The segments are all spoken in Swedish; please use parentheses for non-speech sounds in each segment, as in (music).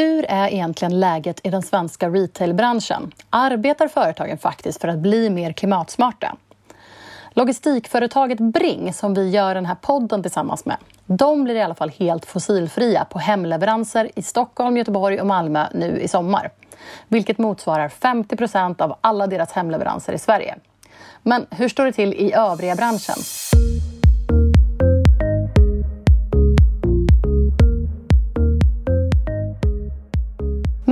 Hur är egentligen läget i den svenska retailbranschen? Arbetar företagen faktiskt för att bli mer klimatsmarta? Logistikföretaget Bring, som vi gör den här podden tillsammans med, de blir i alla fall helt fossilfria på hemleveranser i Stockholm, Göteborg och Malmö nu i sommar. Vilket motsvarar 50 procent av alla deras hemleveranser i Sverige. Men hur står det till i övriga branschen?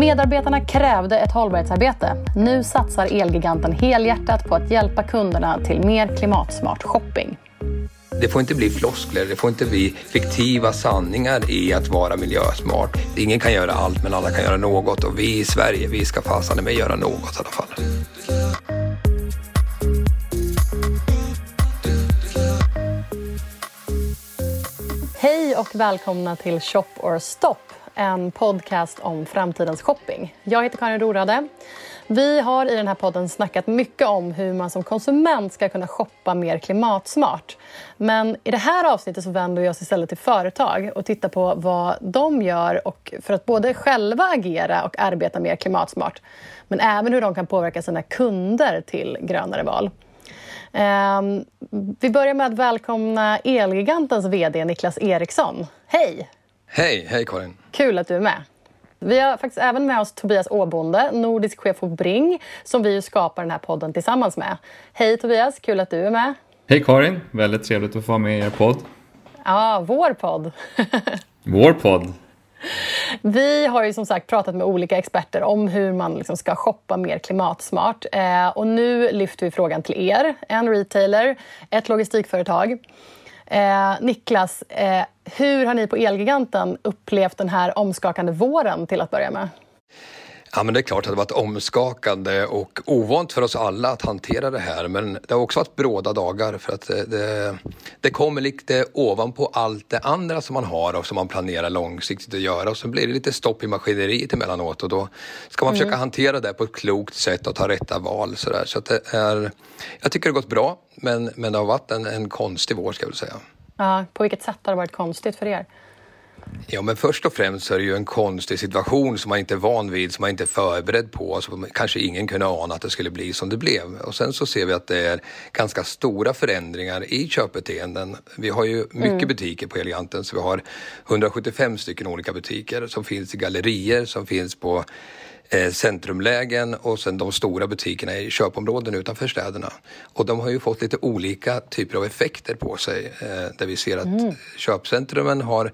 Medarbetarna krävde ett hållbarhetsarbete. Nu satsar Elgiganten helhjärtat på att hjälpa kunderna till mer klimatsmart shopping. Det får inte bli floskler, det får inte bli fiktiva sanningar i att vara miljösmart. Ingen kan göra allt, men alla kan göra något och vi i Sverige, vi ska fasen med göra något i alla fall. Hej och välkomna till Shop or Stop en podcast om framtidens shopping. Jag heter Karin Rorade. Vi har i den här podden snackat mycket om hur man som konsument ska kunna shoppa mer klimatsmart. Men i det här avsnittet så vänder vi oss istället till företag och tittar på vad de gör och för att både själva agera och arbeta mer klimatsmart. Men även hur de kan påverka sina kunder till grönare val. Ehm, vi börjar med att välkomna Elgigantens VD Niklas Eriksson. Hej! Hej, hej Karin. Kul att du är med. Vi har faktiskt även med oss Tobias Åbonde, nordisk chef på Bring, som vi skapar den här podden tillsammans med. Hej Tobias, kul att du är med. Hej Karin, väldigt trevligt att få vara med i er podd. Ja, vår podd. (laughs) vår podd. Vi har ju som sagt pratat med olika experter om hur man liksom ska shoppa mer klimatsmart. Eh, och nu lyfter vi frågan till er, en retailer, ett logistikföretag. Eh, Niklas, eh, hur har ni på Elgiganten upplevt den här omskakande våren till att börja med? Ja, men det är klart att det har varit omskakande och ovant för oss alla att hantera det här. Men det har också varit bråda dagar för att det, det, det kommer lite ovanpå allt det andra som man har och som man planerar långsiktigt att göra. Och så blir det lite stopp i maskineriet emellanåt och då ska man mm. försöka hantera det på ett klokt sätt och ta rätta val. Så, där. så det är, jag tycker det har gått bra, men, men det har varit en, en konstig vår ska jag vilja säga. Ja, på vilket sätt har det varit konstigt för er? Ja, men först och främst så är det ju en konstig situation som man inte är van vid, som man inte är förberedd på. Så kanske ingen kunde ana att det skulle bli som det blev. Och sen så ser vi att det är ganska stora förändringar i köpbeteenden. Vi har ju mycket mm. butiker på Eleganten, så vi har 175 stycken olika butiker som finns i gallerier, som finns på eh, centrumlägen och sen de stora butikerna i köpområden utanför städerna. Och de har ju fått lite olika typer av effekter på sig eh, där vi ser att mm. köpcentrumen har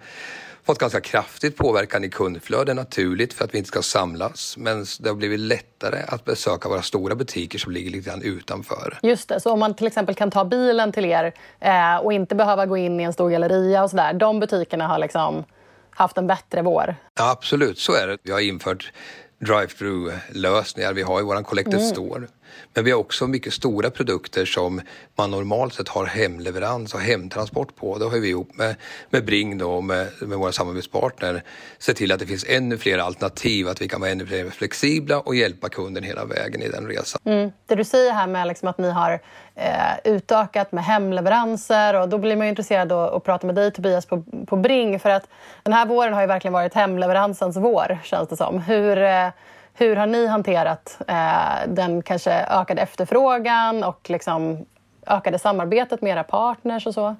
fått ganska kraftigt påverkan i kundflöden naturligt för att vi inte ska samlas. Men det har blivit lättare att besöka våra stora butiker som ligger lite grann utanför. Just det, så om man till exempel kan ta bilen till er eh, och inte behöva gå in i en stor galleria och sådär. De butikerna har liksom haft en bättre vår? Ja, absolut, så är det. Vi har infört drive-through-lösningar vi har i vår Collected mm. Store. Men vi har också mycket stora produkter som man normalt sett har hemleverans och hemtransport på. Det har vi ihop med, med Bring då, med, med våra samarbetspartner sett till att det finns ännu fler alternativ, att vi kan vara ännu mer flexibla och hjälpa kunden hela vägen i den resan. Mm. Det du säger här med liksom att ni har eh, utökat med hemleveranser och då blir man ju intresserad av att prata med dig Tobias på, på Bring för att den här våren har ju verkligen varit hemleveransens vår känns det som. Hur, eh, hur har ni hanterat eh, den kanske ökade efterfrågan och liksom ökade samarbetet med era partners och så?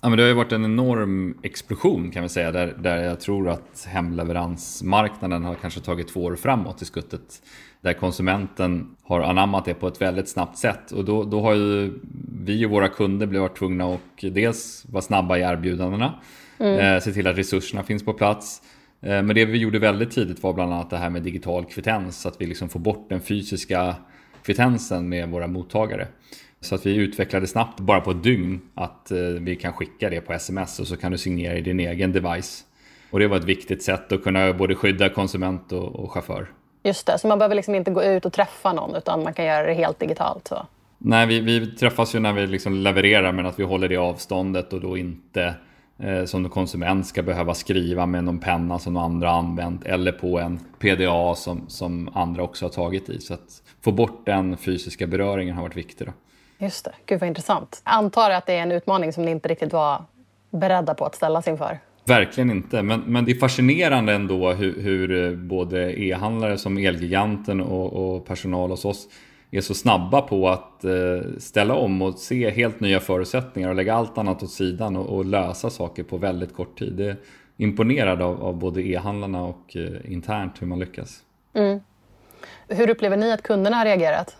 Ja, men det har ju varit en enorm explosion kan vi säga där, där jag tror att hemleveransmarknaden har kanske tagit två år framåt i skuttet. Där konsumenten har anammat det på ett väldigt snabbt sätt och då, då har ju vi och våra kunder blivit tvungna att dels vara snabba i erbjudandena, mm. eh, se till att resurserna finns på plats men det vi gjorde väldigt tidigt var bland annat det här med digital kvittens, att vi liksom får bort den fysiska kvittensen med våra mottagare. Så att vi utvecklade snabbt, bara på ett dygn, att eh, vi kan skicka det på sms och så kan du signera i din egen device. Och det var ett viktigt sätt att kunna både skydda konsument och, och chaufför. Just det, så man behöver liksom inte gå ut och träffa någon utan man kan göra det helt digitalt? Så. Nej, vi, vi träffas ju när vi liksom levererar men att vi håller det avståndet och då inte eh, som konsument ska behöva skriva med någon penna som andra använt eller på en PDA som, som andra också har tagit i. Så att få bort den fysiska beröringen har varit viktigt. Då. Just det, gud vad intressant. Jag antar att det är en utmaning som ni inte riktigt var beredda på att ställas inför? Verkligen inte, men, men det är fascinerande ändå hur, hur eh, både e-handlare som Elgiganten och, och, personal hos oss är så snabba på att eh, ställa om och se helt nya förutsättningar och lägga allt annat åt sidan och, lösa saker på väldigt kort tid. Det är imponerad av, av både e-handlarna och eh, internt hur man lyckas. Mm. Hur upplever ni att kunderna har reagerat?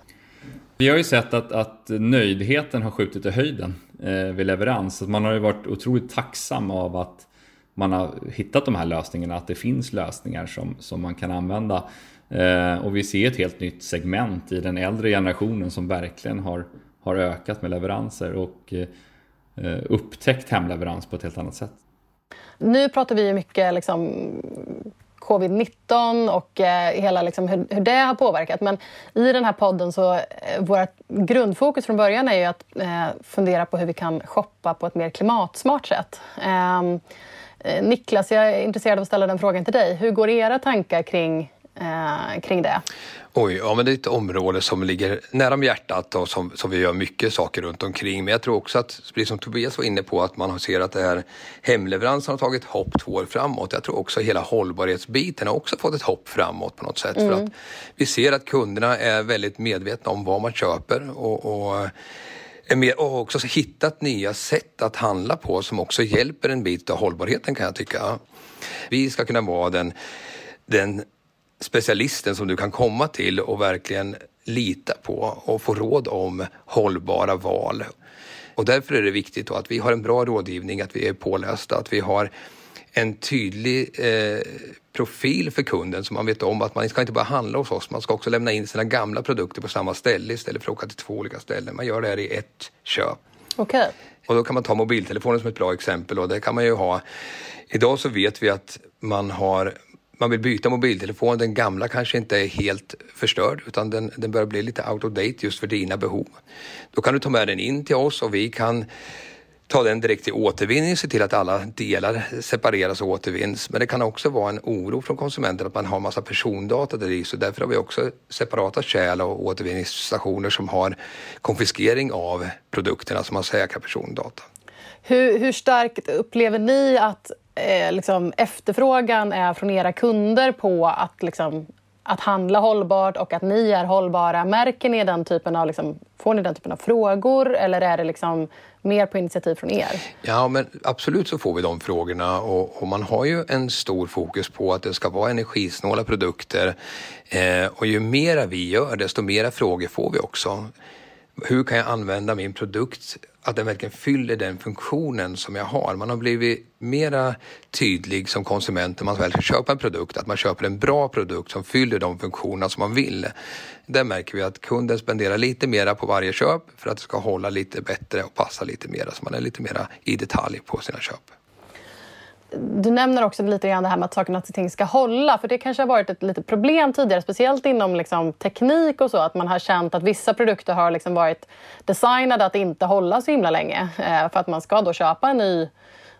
Vi har ju sett att, att nöjdheten har skjutit i höjden eh, vid leverans. Att man har ju varit otroligt tacksam av att man har hittat de här lösningarna, att det finns lösningar som, som man kan använda. Eh, och vi ser ett helt nytt segment i den äldre generationen som verkligen har, har ökat med leveranser och eh, upptäckt hemleverans på ett helt annat sätt. Nu pratar vi mycket liksom, covid-19 och eh, hela liksom, hur, hur, det har påverkat. Men i den här podden så eh, vårt grundfokus från början är ju att eh, fundera på hur vi kan shoppa på ett mer klimatsmart sätt. Ehm, eh, Niklas, jag är intresserad av att ställa den frågan till dig. Hur går era tankar kring eh, kring det? Oj, ja men det är ett område som ligger nära om hjärtat och som, som vi gör mycket saker runt omkring. Men jag tror också att, precis som Tobias var inne på, att man ser att det här hemleveransen har tagit hopp två år framåt. Jag tror också att hela hållbarhetsbiten har också fått ett hopp framåt på något sätt. Mm. För att vi ser att kunderna är väldigt medvetna om vad man köper och, och och också hittat nya sätt att handla på som också hjälper en bit av hållbarheten kan jag tycka. Vi ska kunna vara den, den specialisten som du kan komma till och verkligen lita på och få råd om hållbara val. Och därför är det viktigt att vi har en bra rådgivning, att vi är pålästa, att vi har en tydlig eh, profil för kunden så man vet om att man ska inte bara handla hos oss, man ska också lämna in sina gamla produkter på samma ställe istället för att åka till två olika ställen. Man gör det här i ett köp. Okay. Och då kan man ta mobiltelefonen som ett bra exempel och det kan man ju ha. Idag så vet vi att man har man vill byta mobiltelefon, den gamla kanske inte är helt förstörd utan den, den börjar bli lite out of date just för dina behov. Då kan du ta med den in till oss och vi kan ta den direkt till återvinning, se till att alla delar separeras och återvinns. Men det kan också vara en oro från konsumenten att man har massa persondata där i så därför har vi också separata kärl och återvinningsstationer som har konfiskering av produkterna som har säkra persondata. Hur, hur starkt upplever ni att eh, liksom efterfrågan är från era kunder på att, liksom, att handla hållbart och att ni är hållbara? Märker ni den typen av, liksom, får ni den typen av frågor eller är det liksom mer på initiativ från er? Ja, men absolut så får vi de frågorna och, och man har ju en stor fokus på att det ska vara energisnåla produkter eh, och ju mera vi gör desto mera frågor får vi också. Hur kan jag använda min produkt att den verkligen fyller den funktionen som jag har. Man har blivit mera tydlig som konsument när man väl ska köpa en produkt, att man köper en bra produkt som fyller de funktioner som man vill. Där märker vi att kunden spenderar lite mera på varje köp för att det ska hålla lite bättre och passa lite mera, så man är lite mera i detalj på sina köp. Du nämner också lite grann det här med att saker och ting ska hålla. För Det kanske har varit ett litet problem tidigare, speciellt inom liksom, teknik och så. Att man har känt att vissa produkter har liksom varit designade att inte hålla så himla länge. Eh, för att man ska då köpa en ny,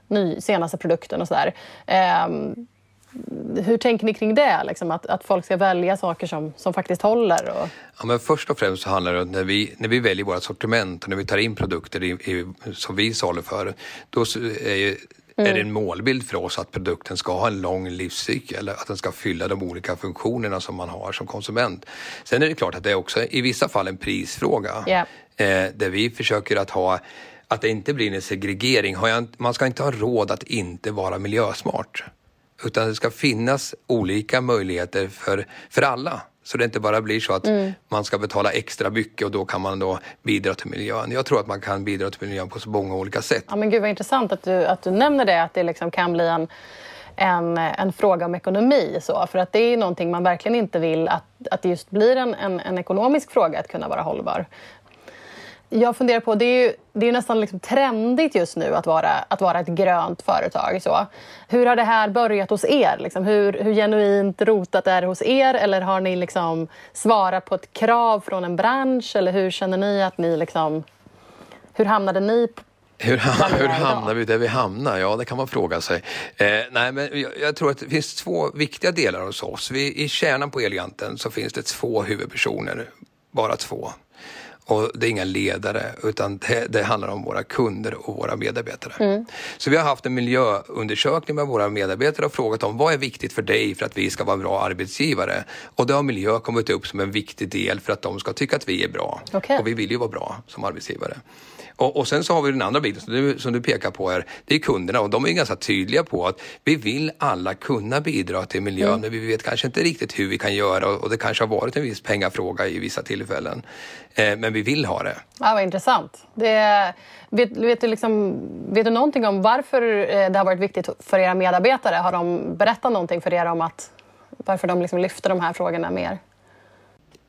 ny senaste produkten och sådär. Eh, hur tänker ni kring det? Liksom, att, att folk ska välja saker som, som faktiskt håller? Och... Ja, men först och främst så handlar det om när vi, när vi väljer vårt sortiment och när vi tar in produkter i, i, som vi saluför, då är ju Mm. är det en målbild för oss att produkten ska ha en lång livscykel, att den ska fylla de olika funktionerna som man har som konsument. Sen är det klart att det är också i vissa fall en prisfråga yeah. eh, där vi försöker att ha att det inte blir en segregering. Man ska inte ha råd att inte vara miljösmart. Utan det ska finnas olika möjligheter för, för alla. Så det inte bara blir så att mm. man ska betala extra mycket och då kan man då bidra till miljön. Jag tror att man kan bidra till miljön på så många olika sätt. Ja, men gud vad intressant att du, att du nämner det, att det liksom kan bli en, en, en fråga om ekonomi. Så. För att det är någonting man verkligen inte vill att, att det just blir en, en, en ekonomisk fråga att kunna vara hållbar. Jag funderar på, det är ju, det är nästan liksom trendigt just nu att vara, att vara ett grönt företag. Så. Hur har det här börjat hos er? Liksom, hur, hur genuint rotat är det hos er? Eller har ni liksom svarat på ett krav från en bransch? Eller hur känner ni att ni... Liksom, hur hamnade ni hur, hur hamnar vi där vi hamnar? Ja, det kan man fråga sig. Eh, nej, men jag, jag, tror att det finns två viktiga delar hos oss. Vi, I kärnan på Eleganten så finns det två huvudpersoner, bara två. Och det är inga ledare utan det, det handlar om våra kunder och våra medarbetare. Mm. Så vi har haft en miljöundersökning med våra medarbetare och frågat om vad är viktigt för dig för att vi ska vara en bra arbetsgivare? Och då har miljö kommit upp som en viktig del för att de ska tycka att vi är bra. Okay. Och vi vill ju vara bra som arbetsgivare. Och, och, sen så har vi den andra biten som du, som du pekar på här. Det är kunderna och de är ganska tydliga på att vi vill alla kunna bidra till miljön mm. men vi vet kanske inte riktigt hur vi kan göra och, och det kanske har varit en viss pengafråga i vissa tillfällen. Eh, men vi vill ha det. Ja, vad intressant. Det, vet, vet, du liksom, vet du någonting om varför eh, det har varit viktigt för era medarbetare? Har de berättat någonting för er om att varför de liksom lyfter de här frågorna mer?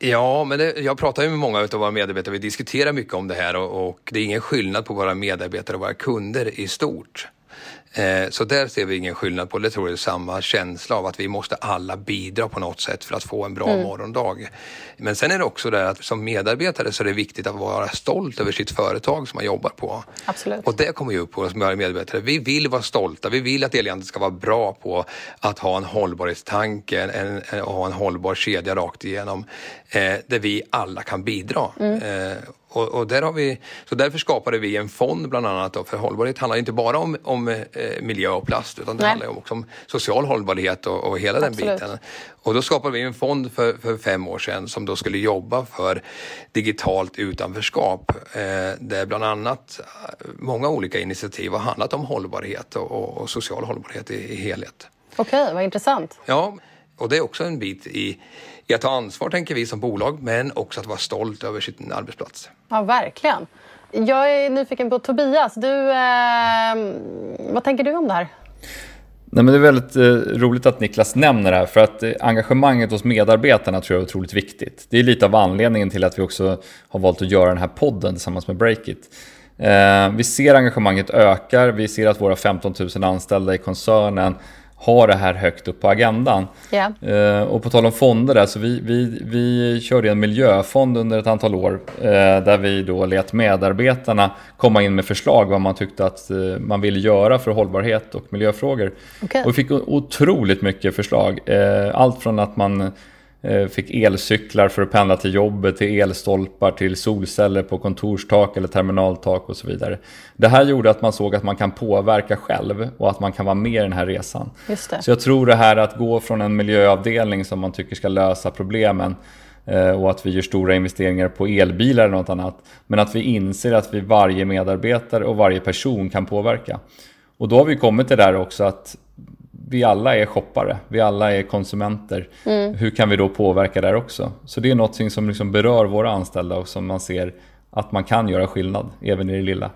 Ja, men det, jag pratar ju med många av våra medarbetare. Vi diskuterar mycket om det här och, och det är ingen skillnad på våra medarbetare och våra kunder i stort. Eh, så där ser vi ingen skillnad på det. tror jag är samma känsla av att vi måste alla bidra på något sätt för att få en bra mm. morgondag. Men sen är det också det att som medarbetare så är det viktigt att vara stolt över sitt företag som man jobbar på. Absolut. Och det kommer ju upp på oss medarbetare. Vi vill vara stolta. Vi vill att Eliant ska vara bra på att ha en hållbarhetstanke en, en, och ha en hållbar kedja rakt igenom eh, där vi alla kan bidra. Mm. Eh, och, och, där har vi, så därför skapade vi en fond bland annat för hållbarhet handlar inte bara om, om eh, miljö och plast utan det Nej. handlar också om social hållbarhet och, och hela Absolut. den biten. Och då skapade vi en fond för, för fem år sedan som då skulle jobba för digitalt utanförskap eh, där bland annat eh, många olika initiativ har handlat om hållbarhet och, och social hållbarhet i, i helhet. Okej, okay, vad intressant. Ja, och det är också en bit i i att ta ansvar, tänker vi som bolag, men också att vara stolt över sin arbetsplats. Ja, verkligen. Jag är nyfiken på Tobias. Du, eh, vad tänker du om det här? Nej, men det är väldigt eh, roligt att Niklas nämner det här för att eh, engagemanget hos medarbetarna tror jag är otroligt viktigt. Det är lite av anledningen till att vi också har valt att göra den här podden tillsammans med Breakit. Eh, vi ser engagemanget ökar, vi ser att våra 15 000 anställda i koncernen ha det här högt upp på agendan. Yeah. och på tal om fonder där, så vi, vi, vi körde en miljöfond under ett antal år eh, där vi då lät medarbetarna komma in med förslag vad man tyckte att eh, man ville göra för hållbarhet och miljöfrågor. Okay. Och vi fick otroligt mycket förslag. Eh, allt från att man Eh, fick elcyklar för att pendla till jobbet, till elstolpar, till solceller på kontorstak eller terminaltak och så vidare. Det här gjorde att man såg att man kan påverka själv och att man kan vara med i den här resan. Så jag tror det här att gå från en miljöavdelning som man tycker ska lösa problemen eh, och att vi gör stora investeringar på elbilar eller något annat. Men att vi inser att vi varje medarbetare och varje person kan påverka. Och då har vi kommit till det där också att vi alla är shoppare, vi alla är konsumenter. Mm. Hur kan vi då påverka där också? Så det är något som liksom berör våra anställda och som man ser att man kan göra skillnad, även i det lilla.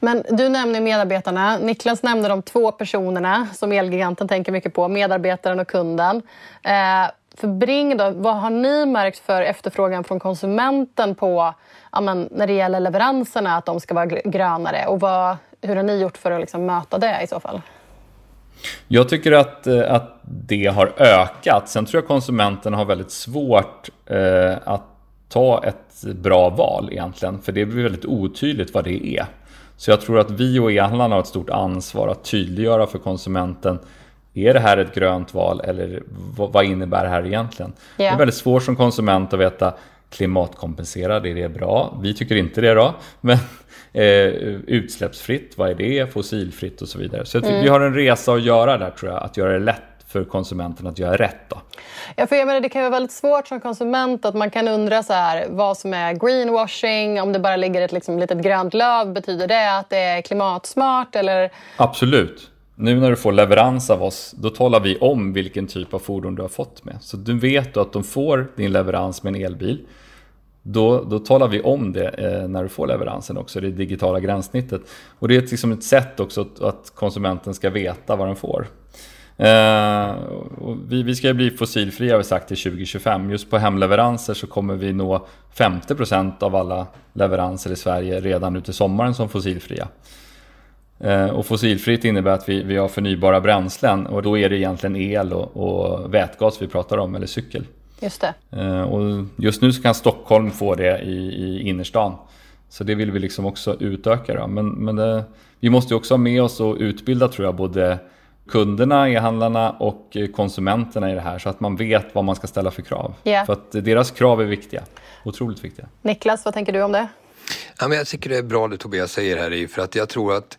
Men du nämner medarbetarna. Niklas nämnde de två personerna som Elgiganten tänker mycket på, medarbetaren och kunden. Eh, för Bring, då, vad har ni märkt för efterfrågan från konsumenten på ja, men, när det gäller leveranserna, att de ska vara grönare? Och vad, hur har ni gjort för att liksom möta det i så fall? Jag tycker att, eh, att det har ökat. Sen tror jag konsumenten har väldigt svårt eh, att ta ett bra val egentligen. För det blir väldigt otydligt vad det är. Så jag tror att vi och e-handlarna har ett stort ansvar att tydliggöra för konsumenten är det här ett grönt val eller vad innebär det här egentligen? Yeah. Det är väldigt svårt som konsument att veta klimatkompenserad, är det bra? Vi tycker inte det är bra. Men Eh, utsläppsfritt, vad är det? Fossilfritt och så vidare. Så mm. vi har en resa att göra där tror jag, att göra det lätt för konsumenten att göra rätt. Då. Ja, för jag menar, det kan vara väldigt svårt som konsument att man kan undra så här, vad som är greenwashing, om det bara ligger ett liksom, litet grönt löv, betyder det att det är klimatsmart? Eller? Absolut. Nu när du får leverans av oss, då talar vi om vilken typ av fordon du har fått med. Så du vet att de får din leverans med en elbil. Då, då talar vi om det eh, när du får leveransen också, det digitala gränssnittet. Och det är liksom ett sätt också att, att konsumenten ska veta vad den får. Eh, vi, vi, ska bli fossilfria har vi sagt till 2025. Just på hemleveranser så kommer vi nå 50% av alla leveranser i Sverige redan ute i sommaren som fossilfria. Eh, och fossilfritt innebär att vi, vi har förnybara bränslen och då är det egentligen el och, och vätgas vi pratar om, eller cykel. Just det. Eh, och just nu så kan Stockholm få det i, i innerstan. Så det vill vi liksom också utöka. Då. Men, men det, vi måste också ha med oss och utbilda tror jag både kunderna, e-handlarna och konsumenterna i det här så att man vet vad man ska ställa för krav. Yeah. För att deras krav är viktiga, otroligt viktiga. Niklas, vad tänker du om det? Ja, men jag tycker det är bra det Tobias säger här för att jag tror att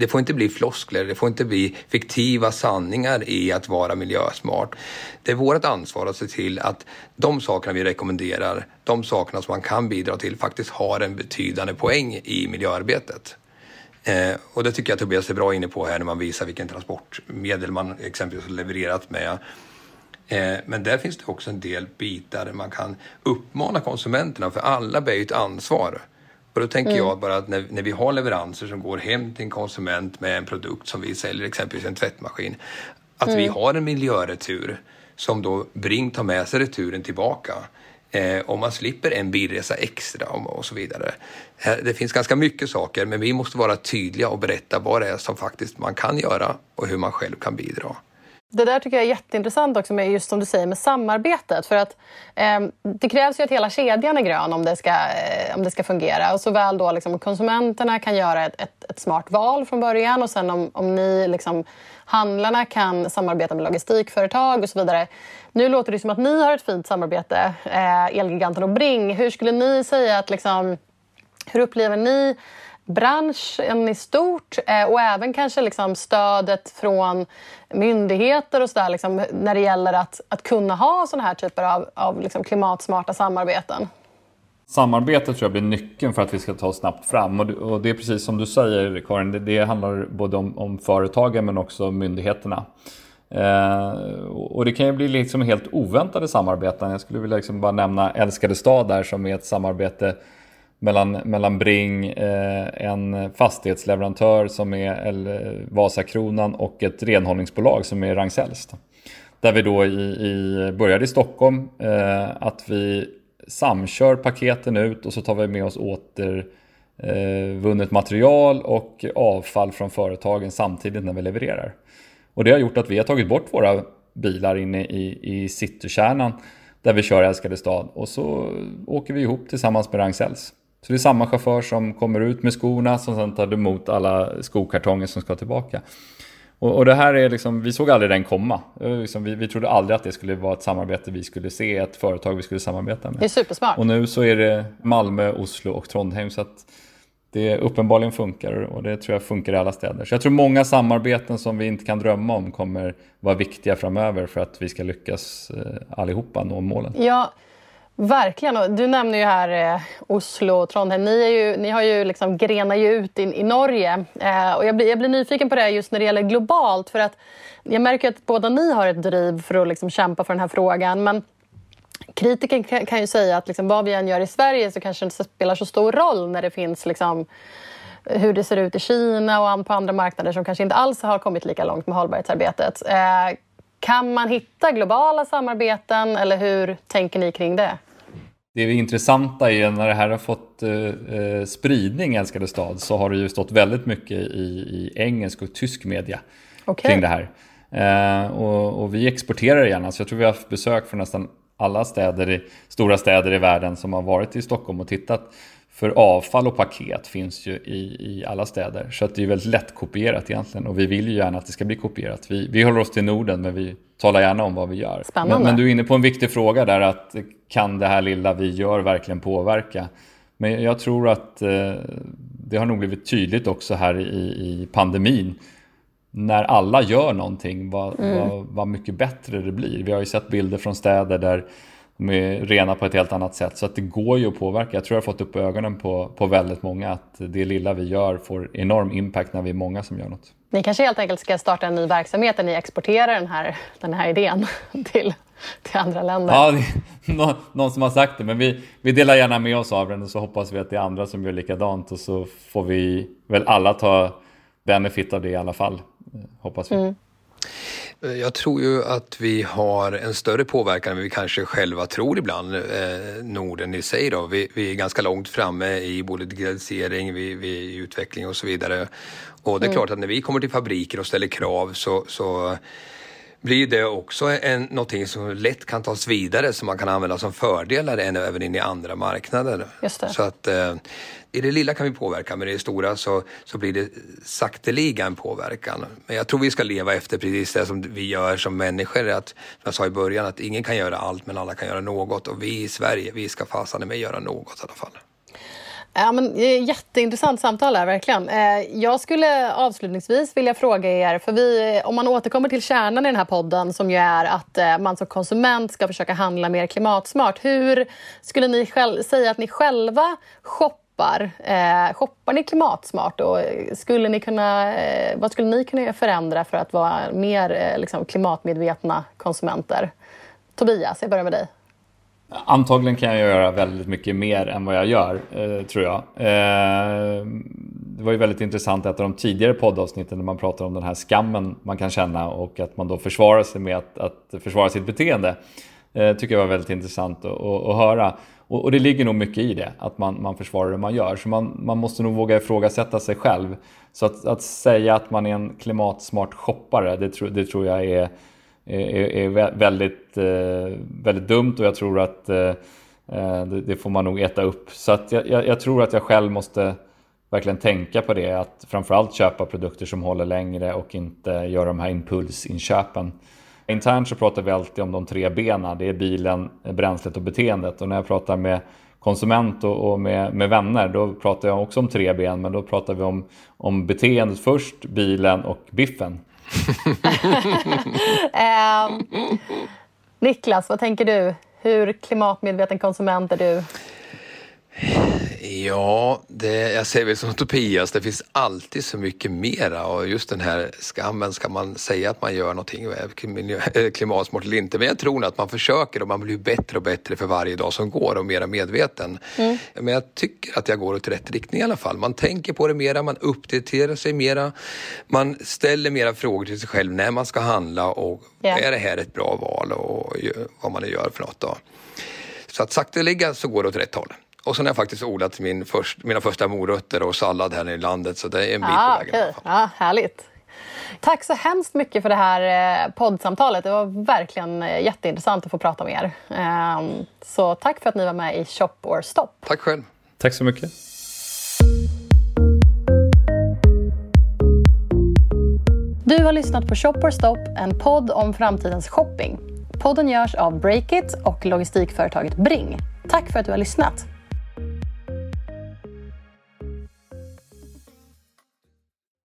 det får inte bli floskler, det får inte bli fiktiva sanningar i att vara miljösmart. Det är vårt ansvar att se till att de sakerna vi rekommenderar, de sakerna som man kan bidra till faktiskt har en betydande poäng i miljöarbetet. Eh, och det tycker jag Tobias är bra inne på här när man visar vilken transportmedel man exempelvis har levererat med. Eh, men där finns det också en del bitar där man kan uppmana konsumenterna, för alla bär ju ett ansvar. Och då tänker mm. jag bara att när, när, vi har leveranser som går hem till en konsument med en produkt som vi säljer, exempelvis en tvättmaskin, att mm. vi har en miljöretur som då Bring tar med sig returen tillbaka. Eh, och man slipper en bilresa extra och, och så vidare. Eh, det finns ganska mycket saker, men vi måste vara tydliga och berätta vad det är som faktiskt man kan göra och hur man själv kan bidra. Det där tycker jag är jätteintressant också med just som du säger med samarbetet. För att eh, det krävs ju att hela kedjan är grön om det ska, eh, om det ska fungera. Och såväl då liksom konsumenterna kan göra ett, ett, ett, smart val från början och sen om, om ni liksom, handlarna kan samarbeta med logistikföretag och så vidare. Nu låter det som att ni har ett fint samarbete, eh, Elgiganten och Bring. Hur skulle ni säga att liksom, hur upplever ni branschen i stort eh, och även kanske liksom stödet från myndigheter och så där, liksom, när det gäller att, att kunna ha såna här typer av, av liksom klimatsmarta samarbeten? Samarbete tror jag blir nyckeln för att vi ska ta oss snabbt fram. Och det är precis som du säger Karin, det, det handlar både om, om företagen men också myndigheterna. Eh, och det kan ju bli liksom helt oväntade samarbeten. Jag skulle vilja liksom bara nämna Älskade stad där som är ett samarbete mellan, mellan Bring, eh, en fastighetsleverantör som är Vasakronan och ett renhållningsbolag som är Ragn-Sells. Där vi då i, i, började i Stockholm, eh, att vi samkör paketen ut och så tar vi med oss återvunnet eh, material och avfall från företagen samtidigt när vi levererar. Och det har gjort att vi har tagit bort våra bilar inne i, i citykärnan där vi kör Älskade stad och så åker vi ihop tillsammans med Ragn-Sells. Så det är samma chaufför som kommer ut med skorna som sen tar emot alla skokartonger som ska tillbaka. Och, och det här är liksom, vi såg aldrig den komma. Liksom, vi, vi trodde aldrig att det skulle vara ett samarbete vi skulle se, ett företag vi skulle samarbeta med. Det är supersmart. Och nu så är det Malmö, Oslo och Trondheim. Så att det uppenbarligen funkar och det tror jag funkar i alla städer. Så jag tror många samarbeten som vi inte kan drömma om kommer vara viktiga framöver för att vi ska lyckas eh, allihopa nå målen. Ja, Verkligen. Du nämner ju här eh, Oslo och Trondheim. Ni, är ju, ni har ju liksom grenar ju ut i, i Norge. Eh, och jag, blir, jag blir nyfiken på det just när det gäller globalt. För att Jag märker att båda ni har ett driv för att liksom kämpa för den här frågan. Men kritiken kan, kan ju säga att liksom vad vi än gör i Sverige så kanske det inte spelar så stor roll när det finns liksom hur det ser ut i Kina och på andra marknader som kanske inte alls har kommit lika långt med hållbarhetsarbetet. Eh, kan man hitta globala samarbeten eller hur tänker ni kring det? Det intressanta är när det här har fått eh, spridning, Älskade stad, så har det ju stått väldigt mycket i, i engelsk och tysk media okay. kring det här. Eh, och, och, vi exporterar gärna, så jag tror vi har haft besök från nästan alla städer i, stora städer i världen som har varit i Stockholm och tittat. För avfall och paket finns ju i, i alla städer. Så att det är väldigt lätt kopierat egentligen. Och vi vill ju gärna att det ska bli kopierat. Vi, vi håller oss till Norden men vi talar gärna om vad vi gör. Men, men, du är inne på en viktig fråga där att kan det här lilla vi gör verkligen påverka? Men jag tror att eh, det har nog blivit tydligt också här i, i pandemin. När alla gör någonting, vad, mm. vad, vad mycket bättre det blir. Vi har ju sett bilder från städer där de är rena på ett helt annat sätt. Så att det går ju att påverka. Jag tror jag har fått upp ögonen på, på väldigt många att det lilla vi gör får enorm impact när vi är många som gör något. Ni kanske helt enkelt ska starta en ny verksamhet där ni exporterar den här, den här idén (laughs) till, till andra länder? Ja, det, (laughs) någon som har sagt det. Men vi, vi delar gärna med oss av den och så hoppas vi att det är andra som gör likadant och så får vi väl alla ta benefit av det i alla fall. Hoppas vi. Mm. Jag tror ju att vi har en större påverkan än vi kanske själva tror ibland, eh, Norden i sig. Då. Vi, vi, är ganska långt framme i både digitalisering, vi, vi utveckling och så vidare. Och det är mm. klart att när vi kommer till fabriker och ställer krav så, så blir det också en, någonting som lätt kan tas vidare som man kan använda som fördelar även in i andra marknader. Så att eh, i det lilla kan vi påverka, men i det stora så, så blir det sakteliga en påverkan. Men jag tror vi ska leva efter precis det som vi gör som människor. Att, som jag sa i början, att ingen kan göra allt, men alla kan göra något. Och vi i Sverige, vi ska fasen med göra något i alla fall. Ja, men, eh, jätteintressant samtal här, verkligen. Eh, jag skulle avslutningsvis vilja fråga er, för vi, om man återkommer till kärnan i den här podden som ju är att eh, man som konsument ska försöka handla mer klimatsmart. Hur skulle ni själv, säga att ni själva shoppar? Eh, shoppar ni klimatsmart? Och skulle ni kunna, eh, vad skulle ni kunna förändra för att vara mer eh, liksom, klimatmedvetna konsumenter? Tobias, jag börjar med dig. Antagligen kan jag göra väldigt mycket mer än vad jag gör, eh, tror jag. Eh, det var ju väldigt intressant ett av de tidigare poddavsnitten när man pratar om den här skammen man kan känna och att man då försvarar sig med att, att försvara sitt beteende. Eh, tycker jag var väldigt intressant att, att, att höra. Och, och, det ligger nog mycket i det, att man, man försvarar det man gör. Så man, man måste nog våga ifrågasätta sig själv. Så att, att säga att man är en klimatsmart shoppare, det, tro, det tror jag är är, är väldigt, eh, väldigt dumt och jag tror att eh, eh, det får man nog äta upp. Så att jag, jag, tror att jag själv måste verkligen tänka på det, att framförallt köpa produkter som håller längre och inte göra de här impulsinköpen. Internt så pratar vi alltid om de tre benen. Det är bilen, bränslet och beteendet. Och när jag pratar med konsument och, och med, med, vänner, då pratar jag också om tre ben. Men då pratar vi om, om beteendet först, bilen och biffen eh, Niklas, vad tänker du? Hur klimatmedveten konsument är du? Ja, det, jag säger väl som Tobias, det finns alltid så mycket mera och just den här skammen, ska man säga att man gör någonting eh, klimatsmart eller inte? Men jag tror att man försöker och man blir bättre och bättre för varje dag som går och mera medveten. Mm. Men jag tycker att jag går åt rätt riktning i alla fall. Man tänker på det mera, man uppdaterar sig mera, man ställer mera frågor till sig själv när man ska handla och yeah. är det här ett bra val och vad man gör för något då. Så att sakteliga så går det åt rätt håll. Och sen har jag faktiskt odlat min först, mina första morötter och sallad här i landet så det är en bit ah, på vägen. Okay. Ja, härligt. Tack så hemskt mycket för det här eh, poddsamtalet. Det var verkligen eh, jätteintressant att få prata med er. Ehm, så tack för att ni var med i Shop or Stop. Tack själv. Tack så mycket. Du har lyssnat på Shop or Stop, en podd om framtidens shopping. Podden görs av Breakit och logistikföretaget Bring. Tack för att du har lyssnat.